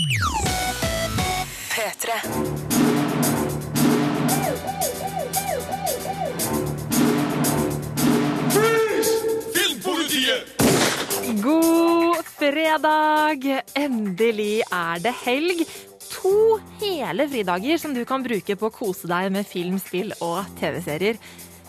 P3. God fredag! Endelig er det helg. To hele fridager som du kan bruke på å kose deg med film, spill og TV-serier.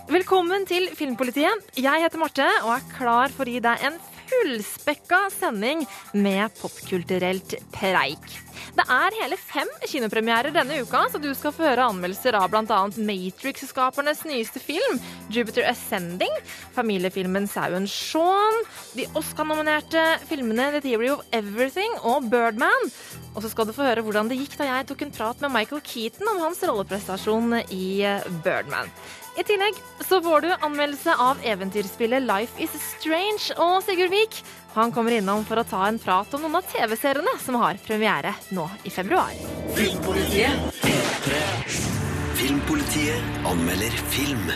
Velkommen til Filmpolitiet. Jeg heter Marte og er klar for å gi deg en fullspekka sending med popkulturelt preik. Det er hele fem kinopremierer denne uka, så du skal få høre anmeldelser av bl.a. Matrix-skapernes nyeste film, Jupiter Ascending, familiefilmen Sauen Shaun, de Oscar-nominerte filmene The Theory of Everything og Birdman. Og så skal du få høre hvordan det gikk da jeg tok en prat med Michael Keaton om hans rolleprestasjon i Birdman. I tillegg så får du anmeldelse av eventyrspillet Life Is Strange og Sigurd Vik. Han kommer innom for å ta en prat om noen av TV-seriene som har premiere nå i februar. Filmpolitiet! Filmpolitiet anmelder film.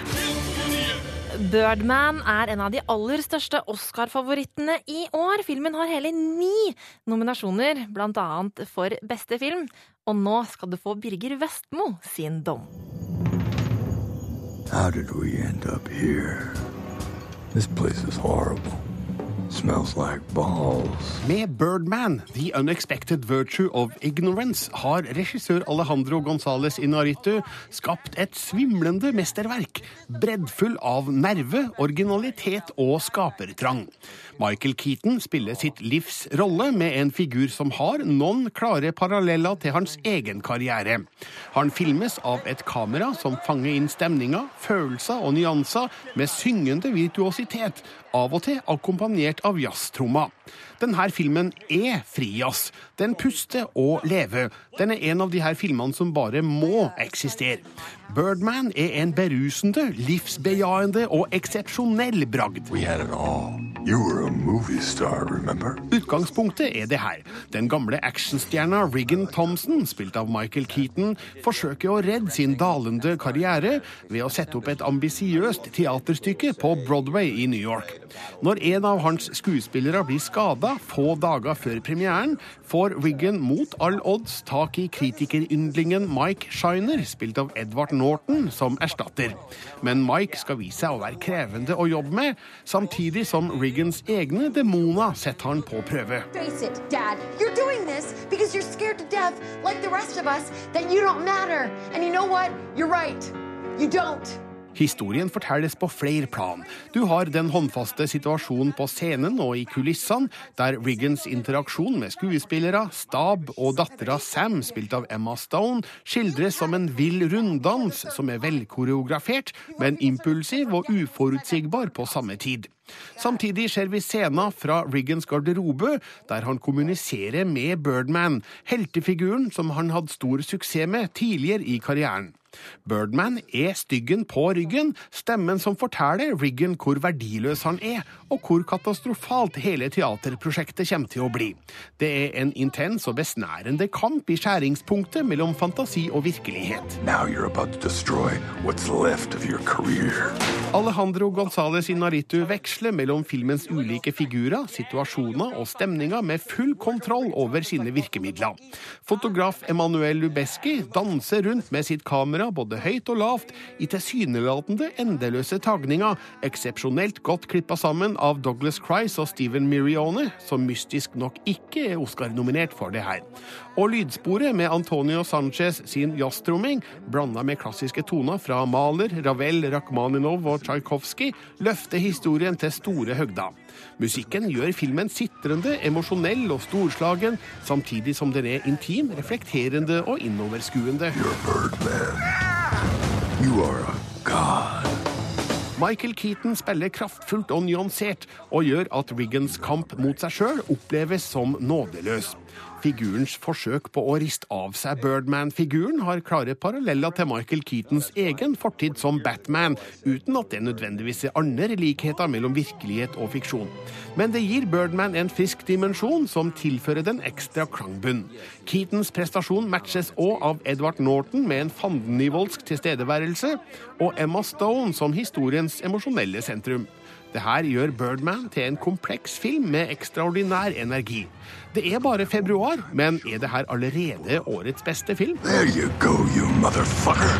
Birdman er en av de aller største Oscar-favorittene i år. Filmen har hele ni nominasjoner, bl.a. for beste film. Og nå skal du få Birger Vestmo sin dom. How did we end up here? This place is horrible. Like. Med Birdman, The Unexpected Virtue of Ignorance, har regissør Alejandro González Inaritu skapt et svimlende mesterverk, breddfull av nerve, originalitet og skapertrang. Michael Keaton spiller sitt livs rolle med en figur som har noen klare paralleller til hans egen karriere. Han filmes av et kamera som fanger inn stemninga, følelser og nyanser med syngende virtuositet, av og til akkompagnert av jazztromma. Denne filmen er frijazz. Den puster og lever. Den er en av de her filmene som bare må eksistere. Birdman er en berusende, livsbejaende og eksepsjonell bragd. Star. Utgangspunktet er det her. Den gamle actionstjerna Riggan Thompson, spilt av Michael Keaton, forsøker å redde sin dalende karriere ved å sette opp et ambisiøst teaterstykke på Broadway i New York. Når en av hans skuespillere blir skada få dager før premieren, får Wiggen mot all odds tak i kritikeryndlingen Mike Shiner, spilt av Edvard Norton, som erstatter. Men Mike skal vise seg å være krevende å jobbe med, samtidig som Riggans egne demoner setter han på prøve. Face it, Dad. You're doing this because you're scared to death, like the rest of us, that you don't matter. And you know what? You're right. You don't. Historien fortelles på flere plan. Du har den håndfaste situasjonen på scenen og i kulissene, der Riggans interaksjon med skuespillere, stab og dattera Sam, spilt av Emma Stone, skildres som en vill runddans som er velkoreografert, men impulsiv og uforutsigbar på samme tid. Samtidig ser vi scener fra Riggans garderobe, der han kommuniserer med Birdman, heltefiguren som han hadde stor suksess med tidligere i karrieren. Birdman er styggen på ryggen, stemmen som forteller Riggan hvor verdiløs han er, og hvor katastrofalt hele teaterprosjektet kommer til å bli. Det er en intens og besnærende kamp i skjæringspunktet mellom fantasi og virkelighet. Alejandro González Inaritu veksler mellom filmens ulike figurer, situasjoner og stemninger med full kontroll over sine virkemidler. Fotograf Emanuel Lubeski danser rundt med sitt kamera både høyt og lavt i tilsynelatende endeløse tagninger, eksepsjonelt godt klippa sammen av Douglas Crice og Steven Mirione, som mystisk nok ikke er Oscar-nominert for det her. Og lydsporet med Antonio Sanchez sin jazztromming, blanda med klassiske toner fra Mahler, Ravel, Rakhmaninov og Tsjajkovskij, løfter historien til store høgder. Musikken gjør filmen sitrende, emosjonell og storslagen, samtidig som den er intim, reflekterende og innoverskuende. Michael Keaton spiller kraftfullt og nyansert, og gjør at Riggans kamp mot seg sjøl oppleves som nådeløs. Figurens forsøk på å riste av seg Birdman-figuren har klare paralleller til Michael Keatons egen fortid som Batman, uten at det nødvendigvis er andre likheter mellom virkelighet og fiksjon. Men det gir Birdman en frisk dimensjon som tilfører den ekstra klangbunn. Keatons prestasjon matches òg av Edward Norton med en fandenivoldsk tilstedeværelse, og Emma Stone som historiens emosjonelle sentrum. Det her gjør Birdman til en kompleks film med ekstraordinær energi. Det er bare februar, men er det her allerede årets beste film? There you go, you motherfucker.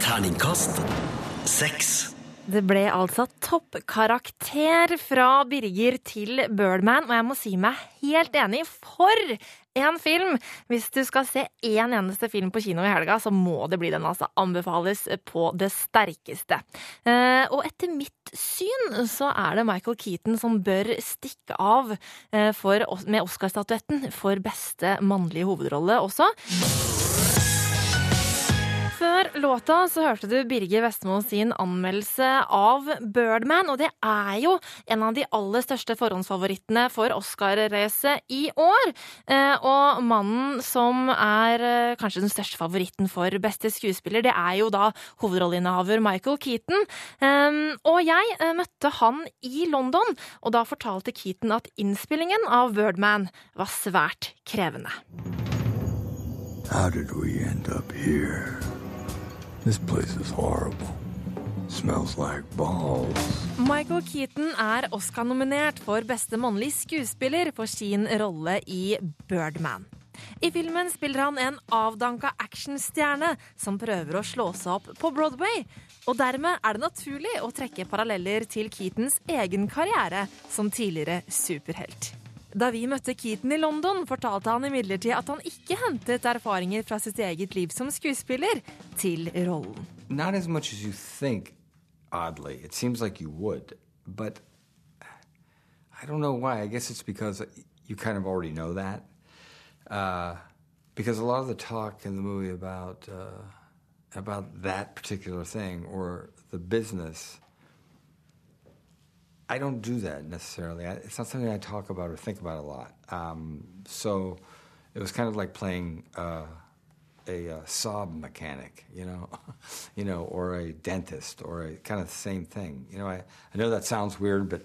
Terningkast seks. Det ble altså toppkarakter fra Birger til Birdman, og jeg må si meg helt enig. For en film! Hvis du skal se én eneste film på kino i helga, så må det bli den, altså. Anbefales på det sterkeste. Eh, og etter mitt syn så er det Michael Keaton som bør stikke av eh, for, med Oscar-statuetten for beste mannlige hovedrolle også. Før låta så hørte du Birger Vestmo sin anmeldelse av Birdman, og det er jo en av de aller største forhåndsfavorittene for Oscar-racet i år. Eh, og mannen som er eh, kanskje den største favoritten for beste skuespiller, det er jo da hovedrolleinnehaver Michael Keaton. Eh, og jeg møtte han i London, og da fortalte Keaton at innspillingen av Birdman var svært krevende. How did we end up here? This place is horrible. Smells like balls. Michael Keaton er Oscar-nominert for beste mannlige skuespiller for sin rolle i Birdman. I filmen spiller han en avdanka actionstjerne som prøver å slå seg opp på Broadway. Og dermed er det naturlig å trekke paralleller til Keatons egen karriere som tidligere superhelt. Da vi møtte Keaton i London, fortalte han imidlertid at han ikke hentet erfaringer fra sitt eget liv som skuespiller til rollen. Not as much as you think, oddly. It seems like you would, but I don't know why. I guess it's because you kind of already know that. Uh, because a lot of the talk in the movie about uh, about that particular thing or the business, I don't do that necessarily. I, it's not something I talk about or think about a lot. Um, so it was kind of like playing. Uh, a uh, Saab mechanic, you know, you know, or a dentist, or a kind of the same thing. You know, I, I know that sounds weird, but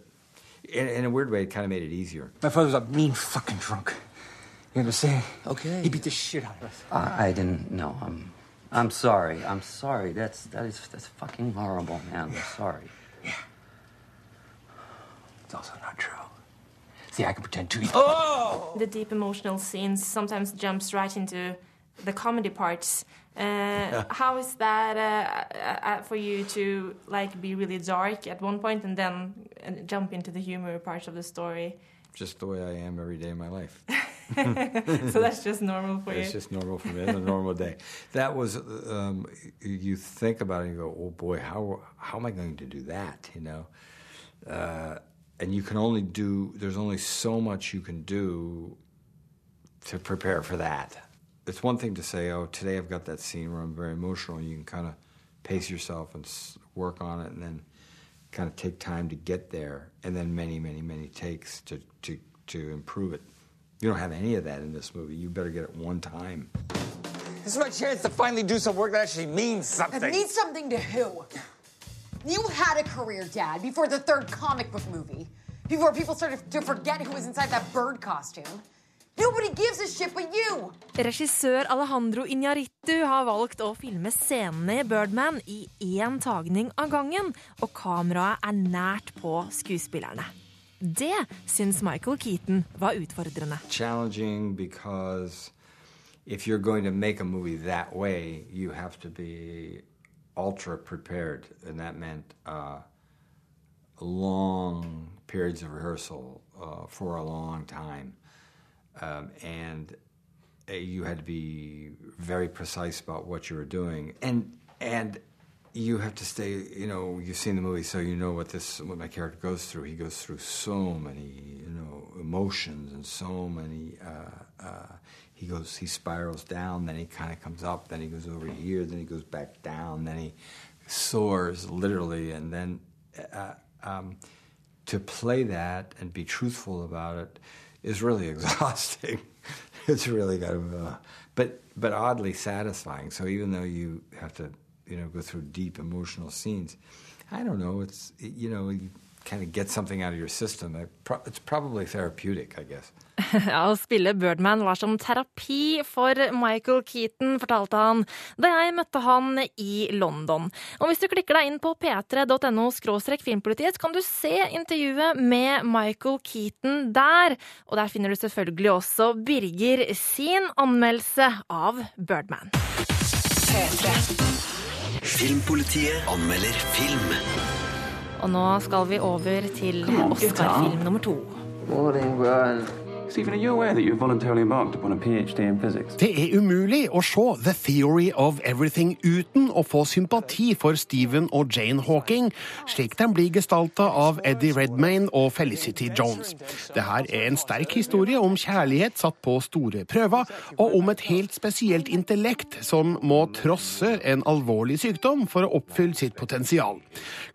in, in a weird way, it kind of made it easier. My father was a mean fucking drunk. You understand? Okay. He beat the shit out of us. I, I didn't know. I'm, I'm sorry. I'm sorry. That's that is that's fucking horrible, man. I'm sorry. It's also not true. See, I can pretend to. too. The deep emotional scenes sometimes jumps right into the comedy parts. Uh, how is that uh, uh, for you to like be really dark at one point and then uh, jump into the humor part of the story? Just the way I am every day of my life. so that's just normal for It's you. It's just normal for me. It's a normal day. That was, um, you think about it and you go, oh boy, how, how am I going to do that? You know? And you can only do, there's only so much you can do to prepare for that. It's one thing to say, oh, today I've got that scene where I'm very emotional. You can kind of pace yourself and work on it and then kind of take time to get there and then many, many, many takes to, to, to improve it. You don't have any of that in this movie. You better get it one time. This is my chance to finally do some work that actually means something. It means something to who? You had a career, Dad, before the third comic book movie. Before people started to forget who was inside that bird costume. Nobody gives a shit but you. Regissør Alejandro Iñárritu har valgt å filme scenene i Birdman i én tagning av gangen, og kameraet er nært på skuespillerne. Det syns Michael Keaton var utfordrende. Challenging because if you're going to make a movie that way, you have to be ultra prepared. And that meant uh, long periods of rehearsal uh, for a long time. Um, and uh, you had to be very precise about what you were doing. And, and you have to stay, you know, you've seen the movie, so you know what this, what my character goes through. He goes through so many, you know, emotions and so many, uh, uh, he goes, he spirals down, then he kind of comes up, then he goes over here, then he goes back down, then he soars literally, and then uh, um, to play that and be truthful about it is really exhausting. it's really kind of, uh, but but oddly satisfying. So even though you have to, you know, go through deep emotional scenes, I don't know. It's you know, you kind of get something out of your system. It's probably therapeutic, I guess. Ja, Å spille Birdman var som terapi for Michael Keaton, fortalte han da jeg møtte han i London. Og hvis du klikker deg inn på p3.no filmpolitiet, kan du se intervjuet med Michael Keaton der. Og der finner du selvfølgelig også Birger sin anmeldelse av Birdman. Filmpolitiet anmelder film. Og nå skal vi over til Oscar-film nummer to. Morning, Brian. Det er umulig å se The Theory of Everything uten å få sympati for Stephen og Jane Hawking, slik de blir gestalta av Eddie Redmayne og Felicity Jones. Det her er en sterk historie om kjærlighet satt på store prøver, og om et helt spesielt intellekt som må trosse en alvorlig sykdom for å oppfylle sitt potensial.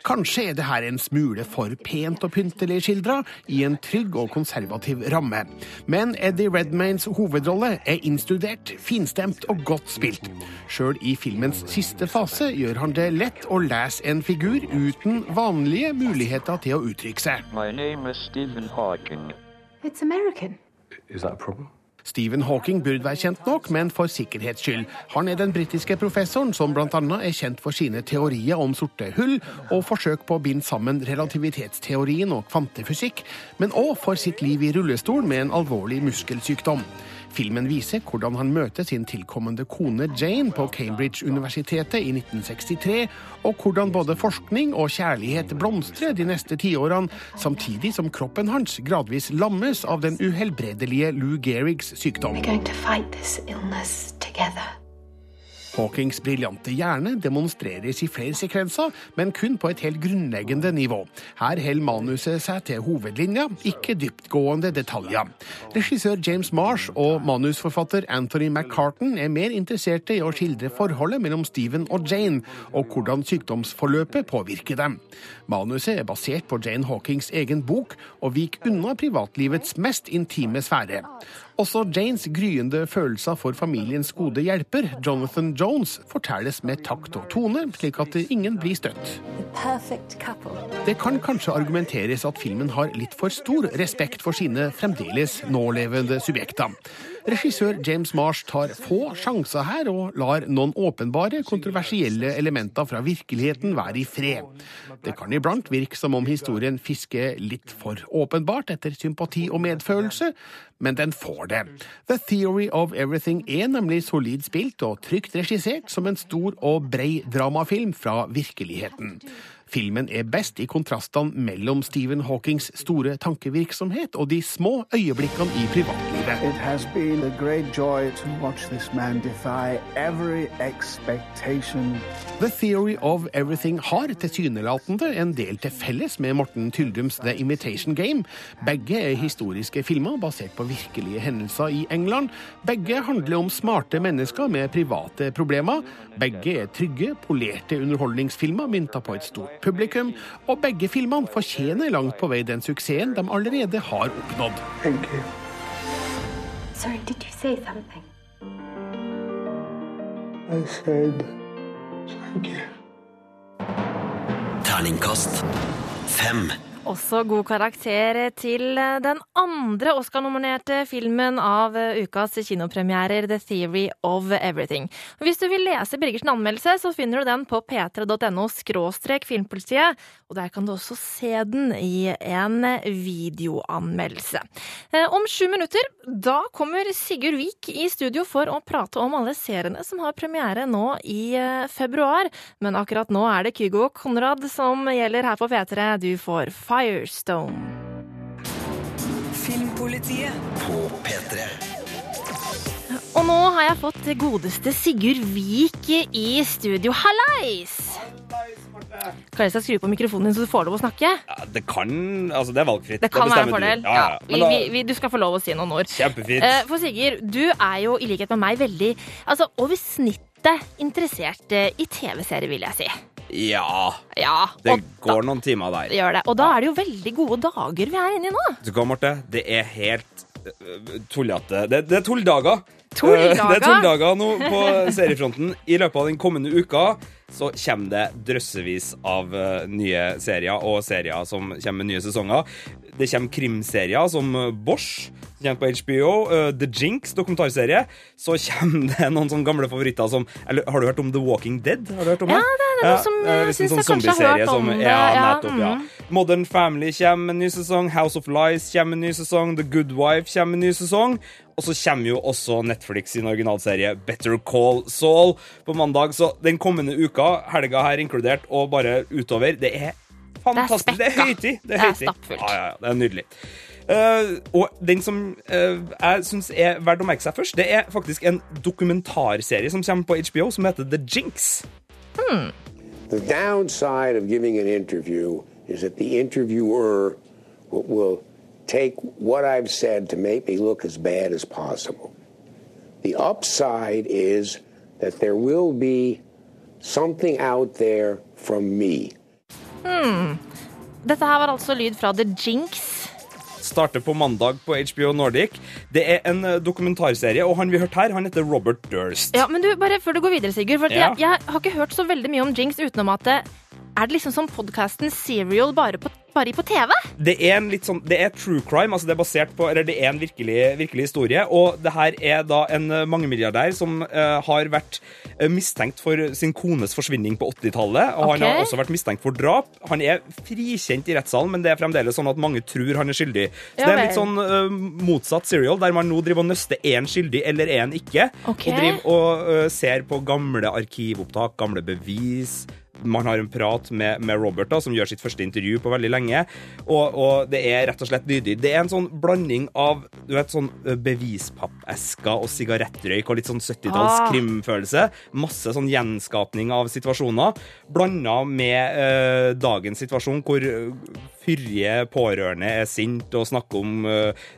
Kanskje er det her en smule for pent og pyntelig skildra i en trygg og konservativ ramme. Men Eddie Redmaynes hovedrolle er innstudert, finstemt og godt spilt. Sjøl i filmens siste fase gjør han det lett å lese en figur uten vanlige muligheter til å uttrykke seg. My name is Stephen Hawking. It's American. Is that a problem? Stephen Hawking burde være kjent nok, men for sikkerhets skyld. Han er den britiske professoren som bl.a. er kjent for sine teorier om sorte hull og forsøk på å binde sammen relativitetsteorien og kvantefysikk, men òg for sitt liv i rullestol med en alvorlig muskelsykdom. Filmen viser hvordan han møter sin tilkommende kone Jane på Cambridge-universitetet i 1963, og hvordan både forskning og kjærlighet blomstrer de neste tiårene, samtidig som kroppen hans gradvis lammes av den uhelbredelige Lou Gehrigs sykdom. We're going to fight this. Hawkings briljante hjerne demonstreres i flere sekvenser, men kun på et helt grunnleggende nivå. Her holder manuset seg til hovedlinja, ikke dyptgående detaljer. Regissør James Marsh og manusforfatter Anthony McCartan er mer interesserte i å skildre forholdet mellom Stephen og Jane, og hvordan sykdomsforløpet påvirker dem. Manuset er basert på Jane Hawkings egen bok, og viker unna privatlivets mest intime sfære. Også Janes gryende følelser for familiens gode hjelper, Jonathan Jones, fortelles med takt og tone, slik at ingen blir støtt. Det kan kanskje argumenteres at filmen har litt for stor respekt for sine fremdeles nålevende subjekter. Regissør James Marsh tar få sjanser her, og lar noen åpenbare, kontroversielle elementer fra virkeligheten være i fred. Det kan iblant virke som om historien fisker litt for åpenbart etter sympati og medfølelse, men den får det. The Theory of Everything er nemlig solid spilt og trygt regissert som en stor og brei dramafilm fra virkeligheten. Filmen er best i kontrastene mellom Stephen Hawkings store tankevirksomhet og de små øyeblikkene i privatlivet. It has been a great joy to watch this man defy every expectation. The Theory of Everything har tilsynelatende en del til felles med Morten Tyldums The Imitation Game. Begge er historiske filmer basert på virkelige hendelser i England. Begge handler om smarte mennesker med private problemer. Begge er trygge, polerte underholdningsfilmer mynta på et stort publikum. Og begge filmene fortjener langt på vei den suksessen de allerede har oppnådd. Sorry, did you say something? I said thank you. Terningkast fem. Også god karakter til den andre Oscar-nominerte filmen av ukas kinopremierer, The Theory of Everything. Hvis du vil lese Birgersen anmeldelse, så finner du den på p3.no skråstrek filmpolitiet, og der kan du også se den i en videoanmeldelse. Eh, Om sju minutter, da kommer Sigurd Vik i studio for å prate om alle seriene som har premiere nå i eh, februar. Men akkurat nå er det Kygo Konrad som gjelder her på P3. Du får Firestone. Filmpolitiet på P3. Og nå har jeg fått godeste Sigurd Vik i studio. Hallais! Kan jeg skru på mikrofonen din så du får lov å snakke? Ja, det kan Altså, det er valgfritt. Det kan være en fordel. du. Ja, ja. Ja, vi, da, vi, vi, du skal få lov å si noen ord. Kjempefint. Eh, For Sigurd, du er jo i likhet med meg veldig altså, over snittet interessert eh, i TV-serier, vil jeg si. Ja. Ja, Det går går noen timer der. gjør det. Og da er det jo veldig gode dager vi er inne i nå. Du hva, Marte? Det er helt eh, tullete det, det er tulldager. Tulldager? Eh, Det er tulldager nå på seriefronten. I løpet av den kommende uka så kommer det drøssevis av eh, nye serier, og serier som kommer med nye sesonger. Det kommer krimserier som eh, Bosch, som kommer på HBO. The Jinx, dokumentarserie. Så kommer det noen sånne gamle favoritter som eller, Har du hørt om The Walking Dead? Har du hørt om Ja, det er noe som, ja, jeg liksom sånn jeg kanskje har hørt om som- det, Ja, ja, nettopp, ja. mm. Modern Family kommer med en ny sesong. House of Lies kommer med en ny sesong. The Good Wife kommer med en ny sesong. Og så kommer jo også Netflix sin originalserie Better Call Saul på mandag. Så den kommende uka, helga her inkludert, og bare utover, det er fantastisk. Det er, spekka. høytid. Det Det er er stappfullt. Ja, ja, ja, det er nydelig. Uh, og den som uh, jeg syns er verdt å merke seg først, det er faktisk en dokumentarserie som kommer på HBO, som heter The Jinx. Hmm. The downside of giving an interview is that the interviewer will, will take what I've said to make me look as bad as possible. The upside is that there will be something out there from me. Hmm. Dette her var altså lyd fra The Jinx. starter på mandag på HBO Nordic. Det er en eh, dokumentarserie, og han vi hørte her, han heter Robert Durst. Ja, men du, bare før du går videre, Sigurd. For Ja. jeg, jeg har ikke hørt så veldig mye om Jinx utenom at det, er det liksom som podkasten Serial bare på, bare på TV? Det er sånn, det er true crime, altså det er basert på, eller det er en virkelig, virkelig historie, og det her er da en eh, mangemilliardær som uh, har vært eh, mistenkt for sin kones forsvinning på 80-tallet, og han har også vært mistenkt for drap. Han er frikjent i rettssalen, men det er fremdeles sånn at mange tror han er skyldig. Så Ja det er litt sånn uh, motsatt serial, der man nå driver og nøster en skyldig eller en ikke, Okay. og driver og uh, ser på gamle arkivopptak, gamle bevis, man har en prat med, med Robert, da, som gjør sitt første intervju på veldig lenge. Og, og det er rett og slett nydelig. Det er en sånn blanding av du vet, sånn ø, bevispappesker og sigarettrøyk og litt sånn 70-talls Ah. krimfølelse. Masse sånn gjenskapning av situasjoner. Blanda med ø, dagens situasjon, hvor ø, fyrige pårørende er sint og snakker om ø,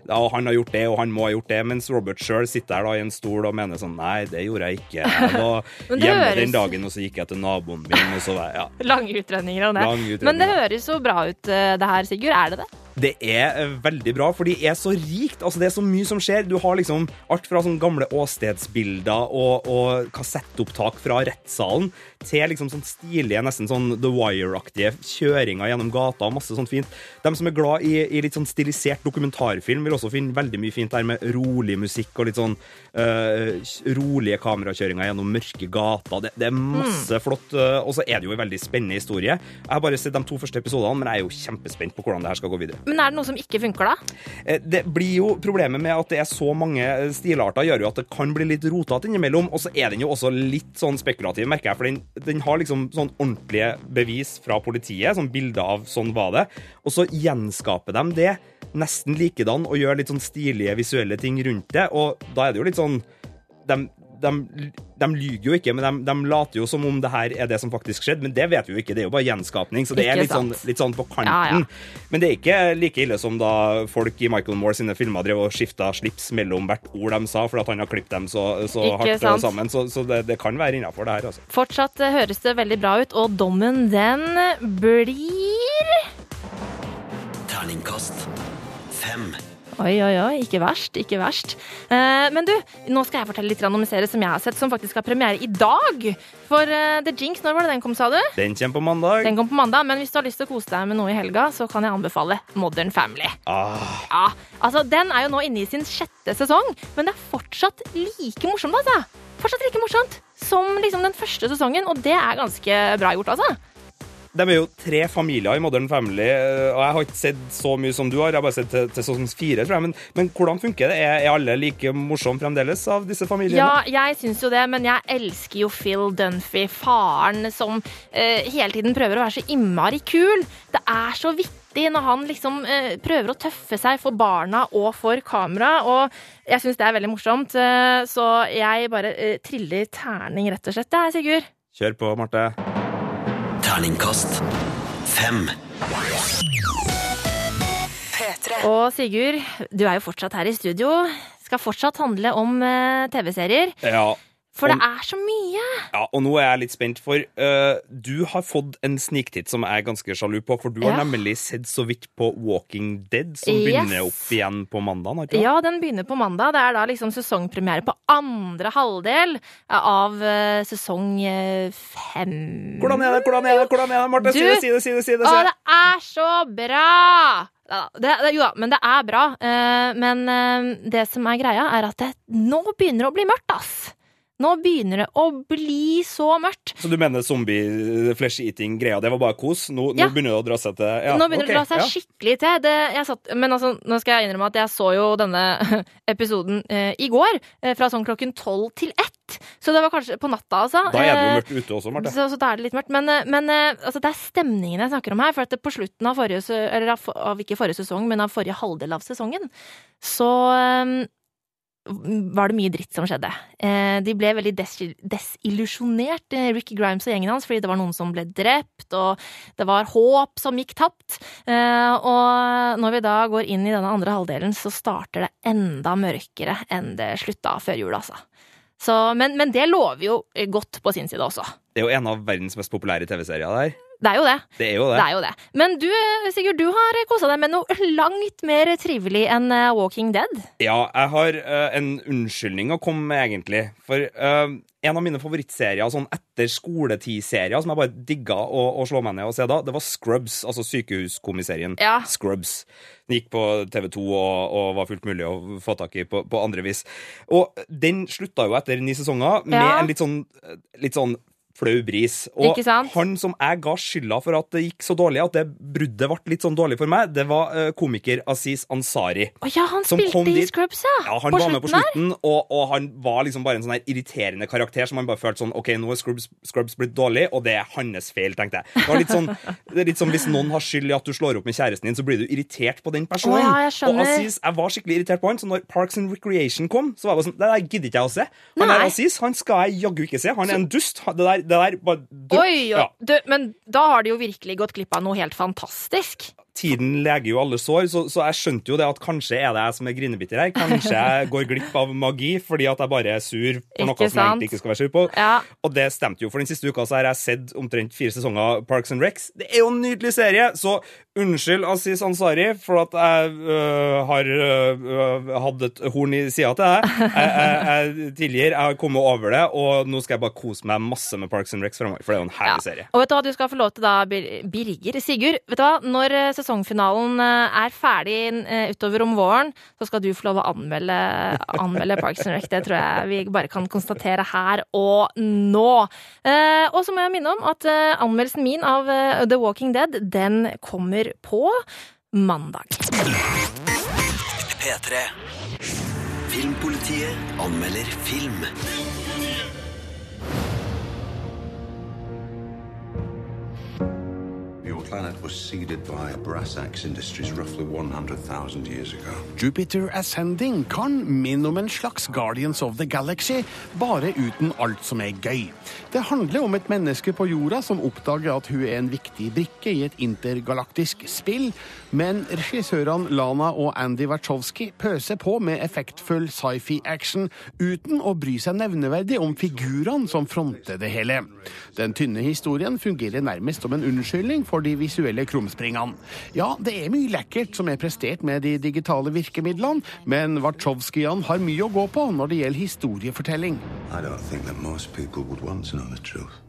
ja, han har gjort det, og han må ha gjort det, mens Robert sjøl sitter der da i en stol og mener sånn Nei, det gjorde jeg ikke. Jeg var hjemme høres- den dagen, og så gikk jeg til naboen min, og så var jeg Ja. Lange utredninger om det. Utredninger. Men det høres jo bra ut, eh, det her, Sigurd. Er det det? Det er eh, veldig bra, for de er så rikt. Altså, det er så mye som skjer. Du har liksom alt fra sånn gamle åstedsbilder og, og kassettopptak fra rettssalen til liksom sånn stilige, nesten sånn The Wire-aktige kjøringer gjennom gata. og Masse sånt fint. De som er glad i, i litt sånn stilisert dokumentarfilm, vil også finne veldig mye fint der med rolig musikk og litt sånn eh, rolige kamerakjøringer gjennom mørke gater. Det, det er masse flott. eh, og så er det jo en veldig spennende historie. Jeg har bare sett de to første episodene, men jeg er jo kjempespent på hvordan det her skal gå videre. Men er det noe som ikke funker, da? Eh, Det blir jo Problemet med at det er så mange stilarter, gjør jo at det kan bli litt rotete innimellom. Og så er den jo også litt sånn spekulativ, merker jeg. For den, den har liksom sånn ordentlige bevis fra politiet, sånn bilder av sånn var det. Og så gjenskaper de det nesten likedan og gjør litt sånn stilige visuelle ting rundt det. Og da er det jo litt sånn de, de, de lyger jo ikke, men de, de later jo som om det her er det som faktisk skjedde. Men det vet vi jo ikke, det er jo bare gjenskapning. Så det er litt sånn, litt sånn på kanten. ja. Men det er ikke like ille som da folk i Michael Moore sine filmer drev og skifta slips mellom hvert ord de sa, for at han har klippet dem så, så hardt sant. sammen. Så, så det, det kan være innafor, det her, altså. Fortsatt eh, høres det veldig bra ut, og dommen den blir Terningkast fem. Oi, oi, oi, ikke verst, ikke verst. Eh, men du, nå skal jeg fortelle litt om en serie som jeg har sett, som faktisk har premiere i dag. For eh, The Jinx, når var det den kom, sa du? Den kommer på mandag. Den kom på mandag, men hvis du har lyst til å kose deg med noe i helga, så kan jeg anbefale Modern Family. Ah, Ja, altså Den er jo nå inne i sin sjette sesong, men det er fortsatt like morsomt, altså. Fortsatt like morsomt som liksom den første sesongen, og det er ganske bra gjort, altså. De er jo tre familier i Modern Family, eh, og jeg har ikke sett så mye som du har. Jeg har bare sett til, til sånn fire, tror jeg. Men, men hvordan funker det? Er, er alle like morsomme fremdeles av disse familiene? Ja, jeg syns jo det, men jeg elsker jo Phil Dunphy, faren som eh, hele tiden prøver å være så innmari kul. Det er så vittig når han liksom eh, prøver å tøffe seg for barna og for kamera, og jeg syns det er veldig morsomt. eh, så jeg bare eh, triller terning, rett og slett, jeg, Sigurd. Kjør på, Marte. Terningkast fem. Og Sigurd, du er jo fortsatt her i studio. Skal fortsatt handle om eh, TV-serier. Ja. For det er så mye! Ja, og nå er jeg litt spent, for uh, du har fått en sniktitt som jeg er ganske sjalu på, for du har Ja. nemlig sett så vidt på Walking Dead, som Yes. begynner opp igjen på mandag. Ikke? Ja, den begynner på mandag. Det er da liksom sesongpremiere på andre halvdel av uh, sesong eh, fem. Hvordan er det, hvordan er det, hvordan er det, Marte? Si det, si det, si det! si det, Å, det. er så bra! Det, det, jo da, men det er bra. Uh, men det som er greia, er at det nå begynner å bli mørkt, ass. Nå begynner det å bli så mørkt. Så du mener zombie-flesh-eating-greia, det var bare kos? Nå, Ja. nå begynner det å dra seg til ja, nå begynner det å dra seg ja. skikkelig til. Det, satt, men altså, nå skal jeg innrømme at jeg så jo denne episoden eh, i går, eh, fra sånn klokken tolv til ett. Så det var kanskje på natta, altså. Da er det jo Eh, mørkt ute også, Marte. Så, så da er det litt mørkt. Men, eh, men eh, altså, det er stemningen jeg snakker om her. For at på slutten av forrige, eller av, av ikke forrige sesong, men av forrige halvdel av sesongen, så var det mye dritt som skjedde. Eh, de ble veldig des desillusjonert, eh, Ricky Grimes og gjengen hans, fordi det var noen som ble drept, og det var håp som gikk tapt. Eh, og når vi da går inn i denne andre halvdelen, så starter det enda mørkere enn det slutta før jul, altså. Så, men, men det lover jo godt på sin side også. Det er jo en av verdens mest populære TV-serier der. Det er jo det. Det er jo det. Det er jo det. Men du, Sigurd, du har kosa deg med noe langt mer trivelig enn eh, Walking Dead. Ja, jeg har uh, en unnskyldning å komme med, egentlig. For uh, en av mine favorittserier, sånn etter skoletid-serier, som jeg bare digga å, å slå meg ned og se da, det var Scrubs, altså sykehuskomiserien Ja. Scrubs. Den gikk på TV2 og, og var fullt mulig å få tak i på, på andre vis. Og den slutta jo etter ni sesonger med Ja. en litt sånn, litt sånn flau bris. Og han som jeg ga skylda for at det gikk så dårlig, at det bruddet ble litt sånn dårlig for meg, det var eh, komiker Aziz Ansari. Å ja, han spilte i Scrubs, ja. Ja, han på var med på slutten og, og han var liksom bare en sånn her irriterende karakter som han bare følte sånn OK, nå er Scrubs, Scrubs blitt dårlig, og det er hans feil, tenkte jeg. Det var litt sånn, det er litt sånn Hvis noen har skyld i at du slår opp med kjæresten din, så blir du irritert på den personen. Oh, ja, jeg og Aziz, jeg var skikkelig irritert på han, så når Parks and Recreation kom, så var jeg bare sånn Det der gidder ikke jeg å se. Han Nei. er Aziz, han skal jeg jaggu ikke se. Han er en dust. Det der, der bare Oi, oi. Ja. Du, men da har de jo virkelig gått glipp av noe helt fantastisk. Tiden leger jo alle sår, så, så jeg skjønte jo det at kanskje er det jeg som er grinebitter her. Kanskje jeg går glipp av magi fordi at jeg bare er sur for noe som jeg egentlig ikke skal være sur på. Ja. Og det stemte jo, for den siste uka så har jeg sett omtrent fire sesonger Parks and Recs. Det er jo en nydelig serie, så unnskyld Aziz Ansari for at jeg øh, har øh, hatt et horn i sida til deg. Jeg, jeg, jeg tilgir, jeg har kommet over det, og nå skal jeg bare kose meg masse med Parks and Recs framover, for det er jo en herlig serie. Og vet du hva, du skal få lov til da, Birger Sigurd, vet du hva, når eh, sesongfinalen eh, er ferdig eh, utover om våren, så skal du få lov å anmelde, anmelde Parks and Rec. Det tror jeg vi bare kan konstatere her og nå. Eh, og så må jeg minne om at anmeldelsen min av The Walking Dead, den kommer på mandag. P3. Filmpolitiet anmelder film. Planet was seeded by brass axe industries roughly 100,000 years ago. Jupiter Ascending kan minne om en slags Guardians of the Galaxy, bare uten alt som er gøy. Det handler om et menneske på jorda som oppdager at hun er en viktig brikke i et intergalaktisk spill, men regissørene Lana og Andy Wachowski pøser på med effektfull sci-fi-action uten å bry seg nevneverdig om figurene som fronter det hele. Den tynne historien fungerer nærmest som en unnskyldning for de visuelle krumspringene. Ja, det er mye lekkert som er prestert med de digitale virkemidlene, men Wachowskiene har mye å gå på når det gjelder historiefortelling. I don't think that most people would want to know the truth.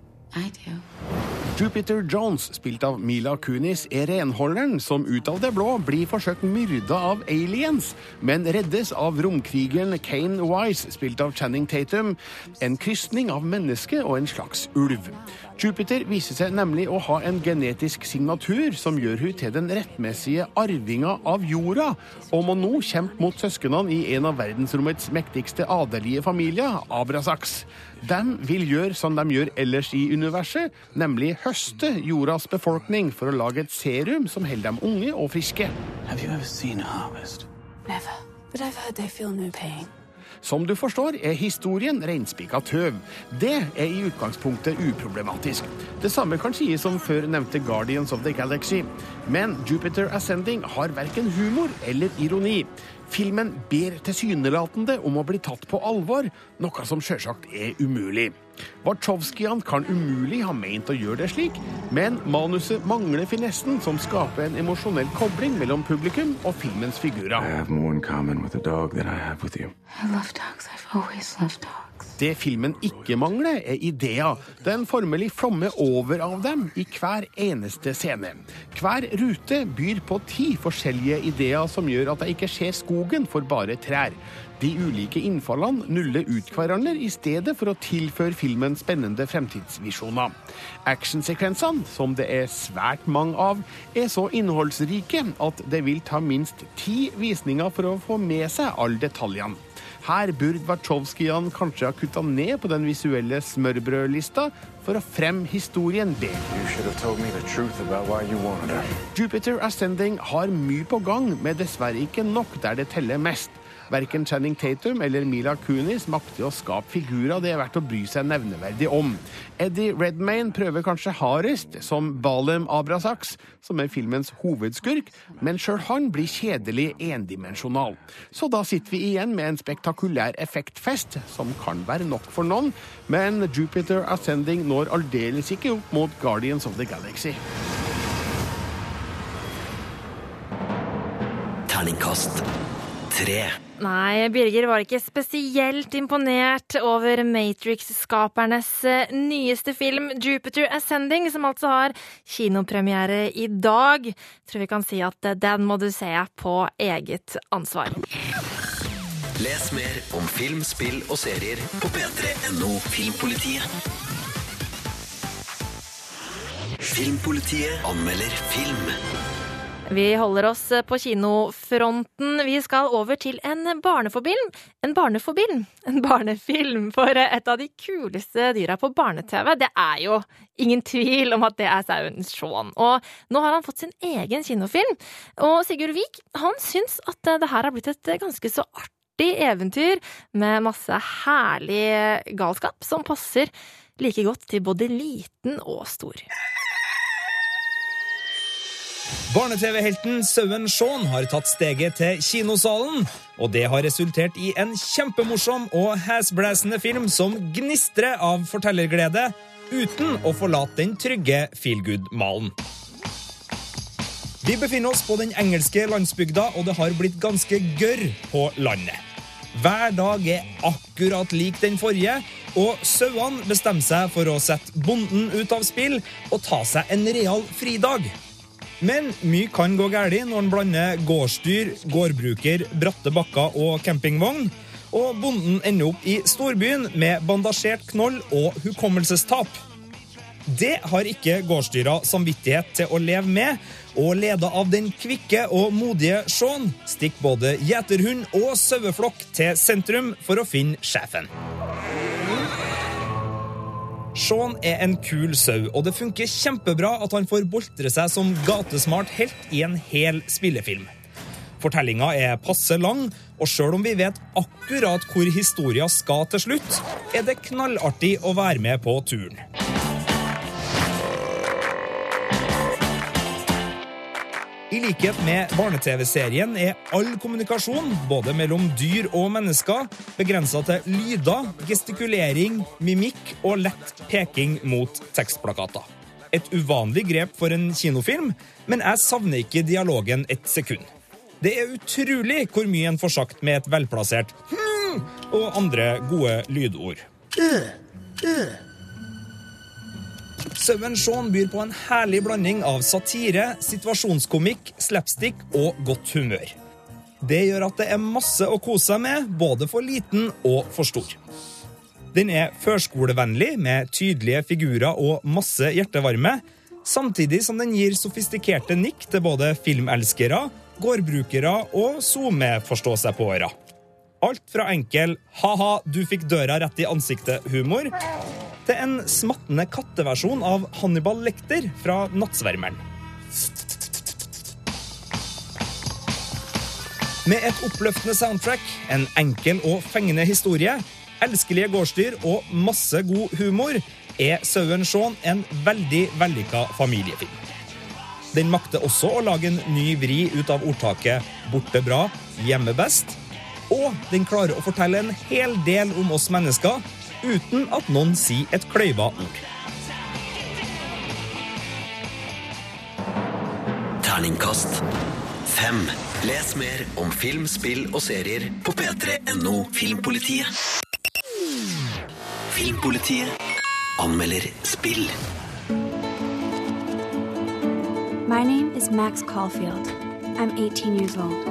Jupiter Jones, spilt av Mila Kunis, er renholderen som ut av det blå blir forsøkt myrda av aliens, men reddes av romkrigeren Kane Wise, spilt av Channing Tatum, en krysning av menneske og en slags ulv. Jupiter viser seg nemlig å ha en genetisk signatur som gjør hun til den rettmessige arvinga av jorda, og må nå kjempe mot søsknene i en av verdensrommets mektigste adelige familier, Abrasax. De vil gjøre som de gjør ellers i universet, nemlig høste jordas befolkning for å lage et serum som holder dem unge og friske. Have you ever seen a harvest? Never. But I've heard they feel no pain. Som du forstår, er historien reinspika tøv. Det er i utgangspunktet uproblematisk. Det samme kan sies om før nevnte Guardians of the Galaxy. Men Jupiter Ascending har verken humor eller ironi. Filmen ber tilsynelatende om å bli tatt på alvor, noe som sjølsagt er umulig. Wachowskian kan umulig ha meint å gjøre det slik, men manuset mangler finessen som skaper en emosjonell kobling mellom publikum og filmens figurer. I have more in common with the dog than I have with you. I love dogs. I've always loved dogs. Det filmen ikke mangler, er ideer. Den formelig flommer over av dem i hver eneste scene. Hver rute byr på ti forskjellige ideer som gjør at jeg ikke ser skogen for bare trær. De ulike innfallene nuller ut hverandre i stedet for å tilføre filmen spennende fremtidsvisjoner. Actionsekvensene, som det er svært mange av, er så innholdsrike at det vil ta minst ti visninger for å få med seg alle detaljene. Her burde Wachowskian kanskje ha kutta ned på den visuelle smørbrødlista for å fremme historien bedre. Jupiter Ascending har mye på gang, men dessverre ikke nok der det teller mest. Verken Channing Tatum eller Mila Kunis makter å skape figurer det er verdt å bry seg nevneverdig om. Eddie Redmayne prøver kanskje hardest som Balem Abrasax, som er filmens hovedskurk, men sjøl han blir kjedelig endimensjonal. Så da sitter vi igjen med en spektakulær effektfest, som kan være nok for noen, men Jupiter Ascending når aldeles ikke opp mot Guardians of the Galaxy. Terningkast tre. Nei, Birger var ikke spesielt imponert over Matrix-skapernes eh, nyeste film, Jupiter Ascending, som altså har kinopremiere i dag. Tror vi kan si at eh, den må du se på eget ansvar. Les mer om film, spill og serier på p3.no Filmpolitiet. Filmpolitiet anmelder film. Vi holder oss på kinofronten. Vi skal over til en barnefilm. En barnefilm. En barnefilm for et av de kuleste dyra på barne-TV. Det er jo ingen tvil om at det er sauen Shaun. Og nå har han fått sin egen kinofilm. Og Sigurd Vik han syns at det her har blitt et ganske så artig eventyr med masse herlig galskap som passer like godt til både liten og stor. Barne-TV-helten Sauen Shaun har tatt steget til kinosalen, og det har resultert i en kjempemorsom og hæsblæsende film som gnistrer av fortellerglede uten å forlate den trygge feelgood-malen. Vi befinner oss på den engelske landsbygda, og det har blitt ganske gørr på landet. Hver dag er akkurat lik den forrige, og sauene bestemmer seg for å sette bonden ut av spill og ta seg en real fridag. Men mye kan gå galt når en blander gårdsdyr, gårdbruker, bratte bakker og campingvogn, og bonden ender opp i storbyen med bandasjert knoll og hukommelsestap. Det har ikke gårdsdyra samvittighet til å leve med, og leda av den kvikke og modige Shaun stikker både gjeterhund og saueflokk til sentrum for å finne sjefen. Shaun er en kul sau, og det funker kjempebra at han får boltre seg som gatesmart helt i en hel spillefilm. Fortellinga er passe lang, og sjøl om vi vet akkurat hvor historia skal til slutt, er det knallartig å være med på turen. Likhet med barne-TV-serien er all kommunikasjon, både mellom dyr og mennesker, begrensa til lyder, gestikulering, mimikk og lett peking mot tekstplakater. Et uvanlig grep for en kinofilm, men jeg savner ikke dialogen et sekund. Det er utrolig hvor mye en får sagt med et velplassert hm og andre gode lydord. Sauen Shaun byr på en herlig blanding av satire, situasjonskomikk, slapstick og godt humør. Det gjør at det er masse å kose seg med, både for liten og for stor. Den er førskolevennlig, med tydelige figurer og masse hjertevarme, samtidig som den gir sofistikerte nikk til både filmelskere, gårdbrukere og SoMe-forstå-seg-på-ere. Alt fra enkel 'ha-ha, du fikk døra rett i ansiktet'-humor til en smattende katteversjon av Hannibal Lekter fra Nattsvermeren. Med et oppløftende soundtrack, en enkel og fengende historie, elskelige gårdsdyr og masse god humor er Sauen Shaun en veldig vellykka familiefilm. Den makter også å lage en ny vri ut av ordtaket 'borte bra, hjemme best'. Og den klarer å fortelle en hel del om oss mennesker uten at noen sier et kløyva ord. Terningkast fem. Les mer om film, spill og serier på p3.no Filmpolitiet. Filmpolitiet anmelder spill. My name is Max Caulfield. I'm 18 years old.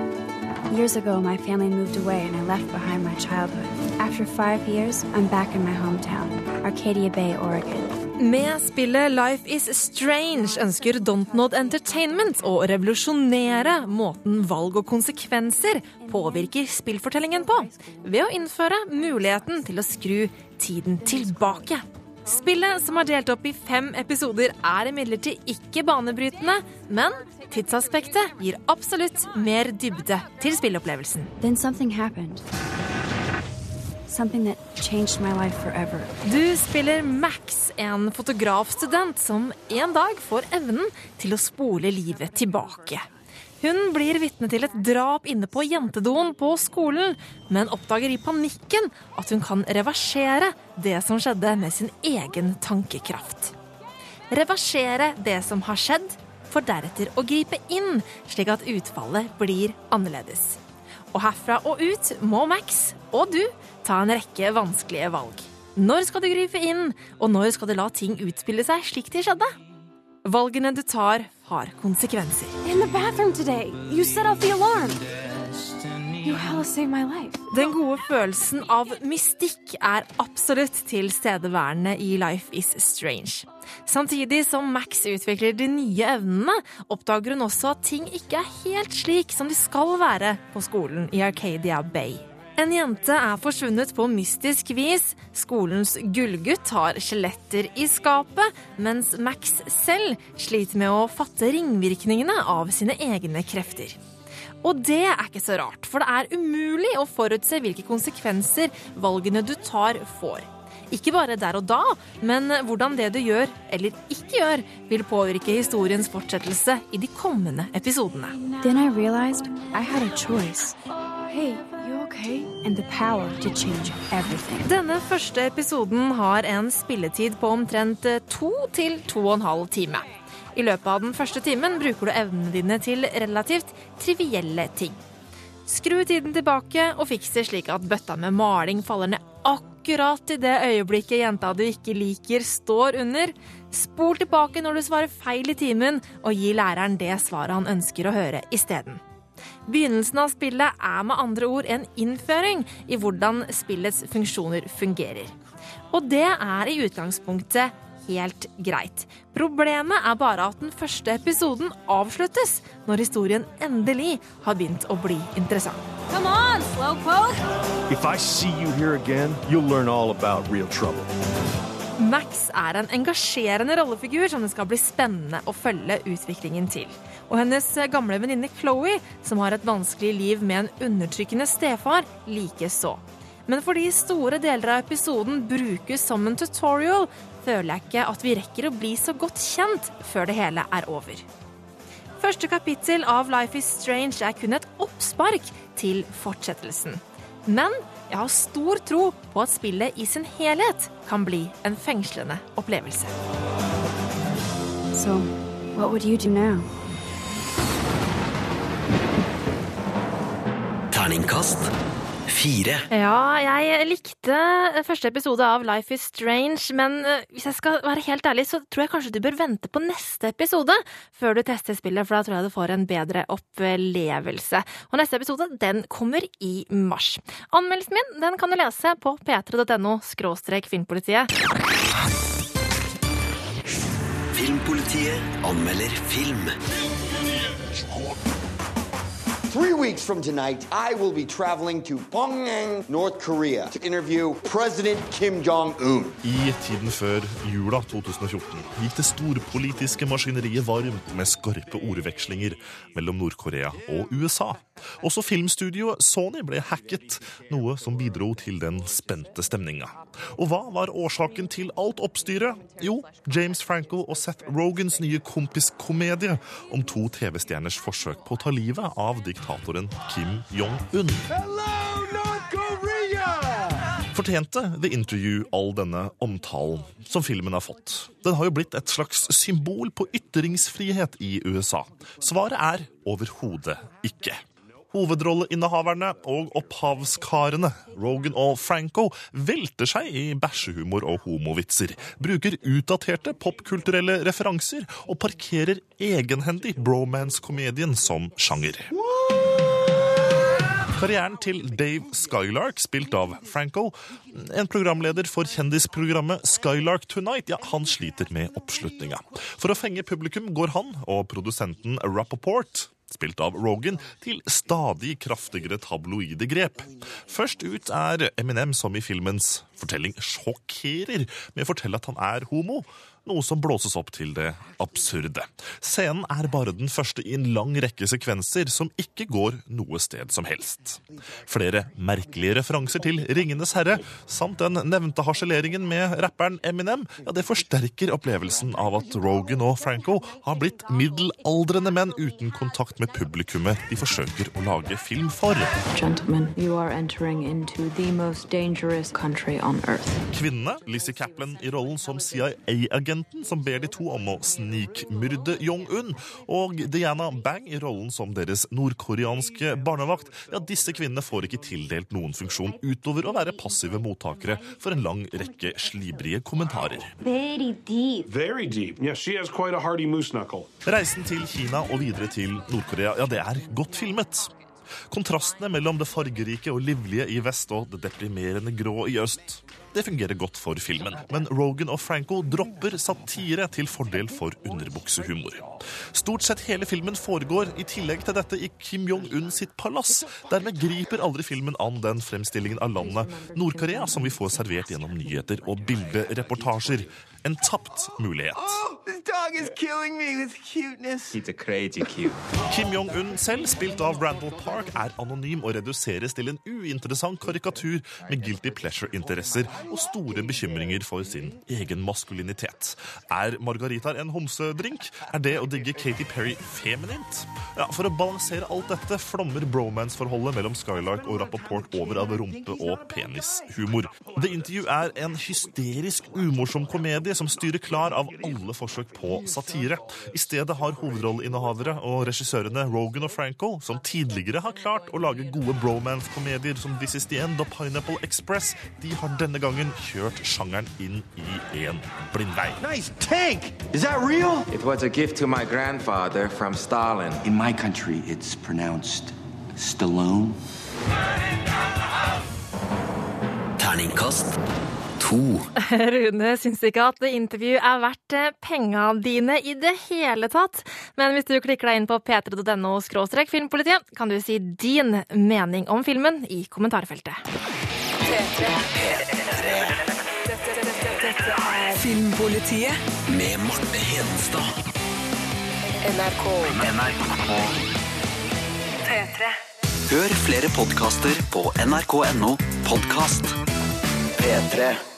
Years ago, my family moved away and I left behind my childhood. After five years, I'm back in my hometown, Arcadia Bay, Oregon. Med spillet Life Is Strange ønsker Dontnod Entertainment å revolusjonere måten valg og konsekvenser påvirker spillfortellingen på, ved å innføre muligheten til å skru tiden tilbake. Spillet, som er delt opp i fem episoder, er imidlertid ikke banebrytende, men tidsaspektet gir absolutt mer dybde til spillopplevelsen. Then something happened. Du spiller Max, en fotografstudent som en dag får evnen til å spole livet tilbake. Hun blir vitne til et drap inne på jentedoen på skolen, men oppdager i panikken at hun kan reversere det som skjedde med sin egen tankekraft. Reversere det som har skjedd, for deretter å gripe inn, slik at utfallet blir annerledes. Og herfra og ut må Max og du ta en rekke vanskelige valg. Når skal du gripe inn, og når skal du la ting utspille seg slik de skjedde? Valgene du tar, har konsekvenser. In the bathroom today, you set off the. Den gode følelsen av mystikk er absolutt tilstedeværende i Life is Strange. Samtidig som Max utvikler de nye evnene, oppdager hun også at ting ikke er helt slik som de skal være på skolen i Arcadia Bay. En jente er forsvunnet på mystisk vis. Skolens gullgutt har skjeletter i skapet, mens Max selv sliter med å fatte ringvirkningene av sine egne krefter. Og det er ikke så rart, for det er umulig å forutse hvilke konsekvenser valgene du tar, får. Ikke bare der og da, men hvordan det du gjør eller ikke gjør, vil påvirke historiens fortsettelse i de kommende episodene. Then I realized I had a choice. Hey, you okay? And the power to change everything. Denne første episoden har en spilletid på omtrent to til to og en halv time. I løpet av den første timen bruker du evnene dine til relativt trivielle ting. Skru tiden tilbake og fiks det slik at bøtta med maling faller ned akkurat i det øyeblikket jenta du ikke liker, står under. Spol tilbake når du svarer feil i timen, og gi læreren det svaret han ønsker å høre isteden. Begynnelsen av spillet er med andre ord en innføring i hvordan spillets funksjoner fungerer. Og det er i utgangspunktet helt greit. Problemet er bare at den første episoden avsluttes når historien endelig har begynt å bli interessant. Come on, Slowpoke! If I see you here again, you'll learn all about real trouble. Max er en engasjerende rollefigur som det skal bli spennende å følge utviklingen til. Og hennes gamle venninne Chloé, som har et vanskelig liv med en undertrykkende stefar, likeså. Men fordi store deler av episoden brukes som en tutorial, føler jeg ikke at vi rekker å bli så godt kjent før det hele er over. Første kapittel av Life is Strange er kun et oppspark til fortsettelsen. Men jeg har stor tro på at spillet i sin helhet kan bli en fengslende opplevelse. So, what would you do now? Terningkast fire. Ja, jeg likte første episode av Life is Strange, men eh, hvis jeg skal være helt ærlig, så tror jeg kanskje du bør vente på neste episode før du tester spillet, for da tror jeg du får en bedre opplevelse. Og neste episode, den kommer i mars. Anmeldelsen min den kan du lese på p3.no skråstrek filmpolitiet. Filmpolitiet anmelder film. Three weeks from tonight, I will be traveling to Pyongyang, North Korea, to interview President Kim Jong Un. I tiden før jula 2014 gikk det storpolitiske maskineriet varmt med skarpe ordvekslinger mellom Nord-Korea og USA. Også filmstudioet Sony ble hacket, noe som bidro til den spente stemninga. Og hva var årsaken til alt oppstyret? Jo, James Franco og Seth Rogans nye kompiskomedie om to TV-stjerners forsøk på å ta livet av diktatoren Kim Jong-un. Fortjente The Interview all denne omtalen som filmen har fått? Den har jo blitt et slags symbol på ytringsfrihet i USA. Svaret er overhodet ikke. Hovedrolleinnehaverne og opphavskarene, Rogan og Franco, velter seg i bæsjehumor og homovitser, bruker utdaterte popkulturelle referanser og parkerer egenhendig bromance-komedien som sjanger. Karrieren til Dave Skylark, spilt av Franco, en programleder for kjendisprogrammet Skylark Tonight, ja, han sliter med oppslutninga. For å fenge publikum går han og produsenten Rappaport spilt av Rogan, til stadig kraftigere tabloide grep. Først ut er Eminem, som i filmens fortelling sjokkerer med å fortelle at han er homo noe som blåses opp til det absurde. Scenen er bare den første i en lang rekke sekvenser som ikke går noe sted som helst. Flere merkelige referanser til Ringenes herre, samt den nevnte harseleringen med rapperen Eminem, ja, det forsterker opplevelsen av at Rogan og Franco har blitt middelaldrende menn uten kontakt med publikummet de forsøker å lage film for. Kvinnene, Lizzie Kaplan i rollen som CIA-agent som ber de to om å snikmyrde Jong-un, og Diana Bang i rollen som deres nordkoreanske barnevakt. Ja, disse kvinnene får ikke tildelt noen funksjon utover å være passive mottakere for en lang rekke slibrige kommentarer. Very deep. Very deep. Yes, she has quite a hearty moose knuckle. Reisen til Kina og videre til Nord-Korea, ja, det er godt filmet. Kontrastene mellom det fargerike og livlige i vest og det deprimerende grå i øst. Det fungerer godt for filmen, men Rogan og Franco dropper satire til fordel for underbuksehumor. Stort sett hele filmen foregår i tillegg til dette i Kim Jong-un sitt palass. Dermed griper aldri filmen an den fremstillingen av landet Nord-Korea som vi får servert gjennom nyheter og bildereportasjer. En tapt mulighet. This dog is killing me with cuteness. He's a crazy cute. Kim Jong-un selv, spilt av Randall Park, er anonym og reduseres til en uinteressant karikatur med guilty pleasure-interesser og store bekymringer for sin egen maskulinitet. Er margaritaer en homsedrink? Er det å digge Katy Perry feminint? Ja, For å balansere alt dette flommer bromance-forholdet mellom Skylark og Rappaport over av rumpe- og penishumor. The Interview er en hysterisk umorsom komedie som styrer klar av alle forsøk på satire. I stedet har hovedrolleinnehavere og regissørene Rogan og Franco, som tidligere har klart å lage gode bromance-komedier som This Is The End og Pineapple Express, de har denne gangen kjørt sjangeren inn i en blindvei. Nice tank! Is that real? It was a gift to my grandfather from Stalin. In my country, it's pronounced Stallone. Terningkast to. Rune syns ikke at intervju er verdt eh, penga dine i det hele tatt. Men hvis du klikker deg inn på p3.no filmpolitiet, kan du si din mening om filmen i kommentarfeltet. Filmpolitiet med Marte Hedenstad. NRK. P3. Hør flere podkaster på nrk.no podkast. P3.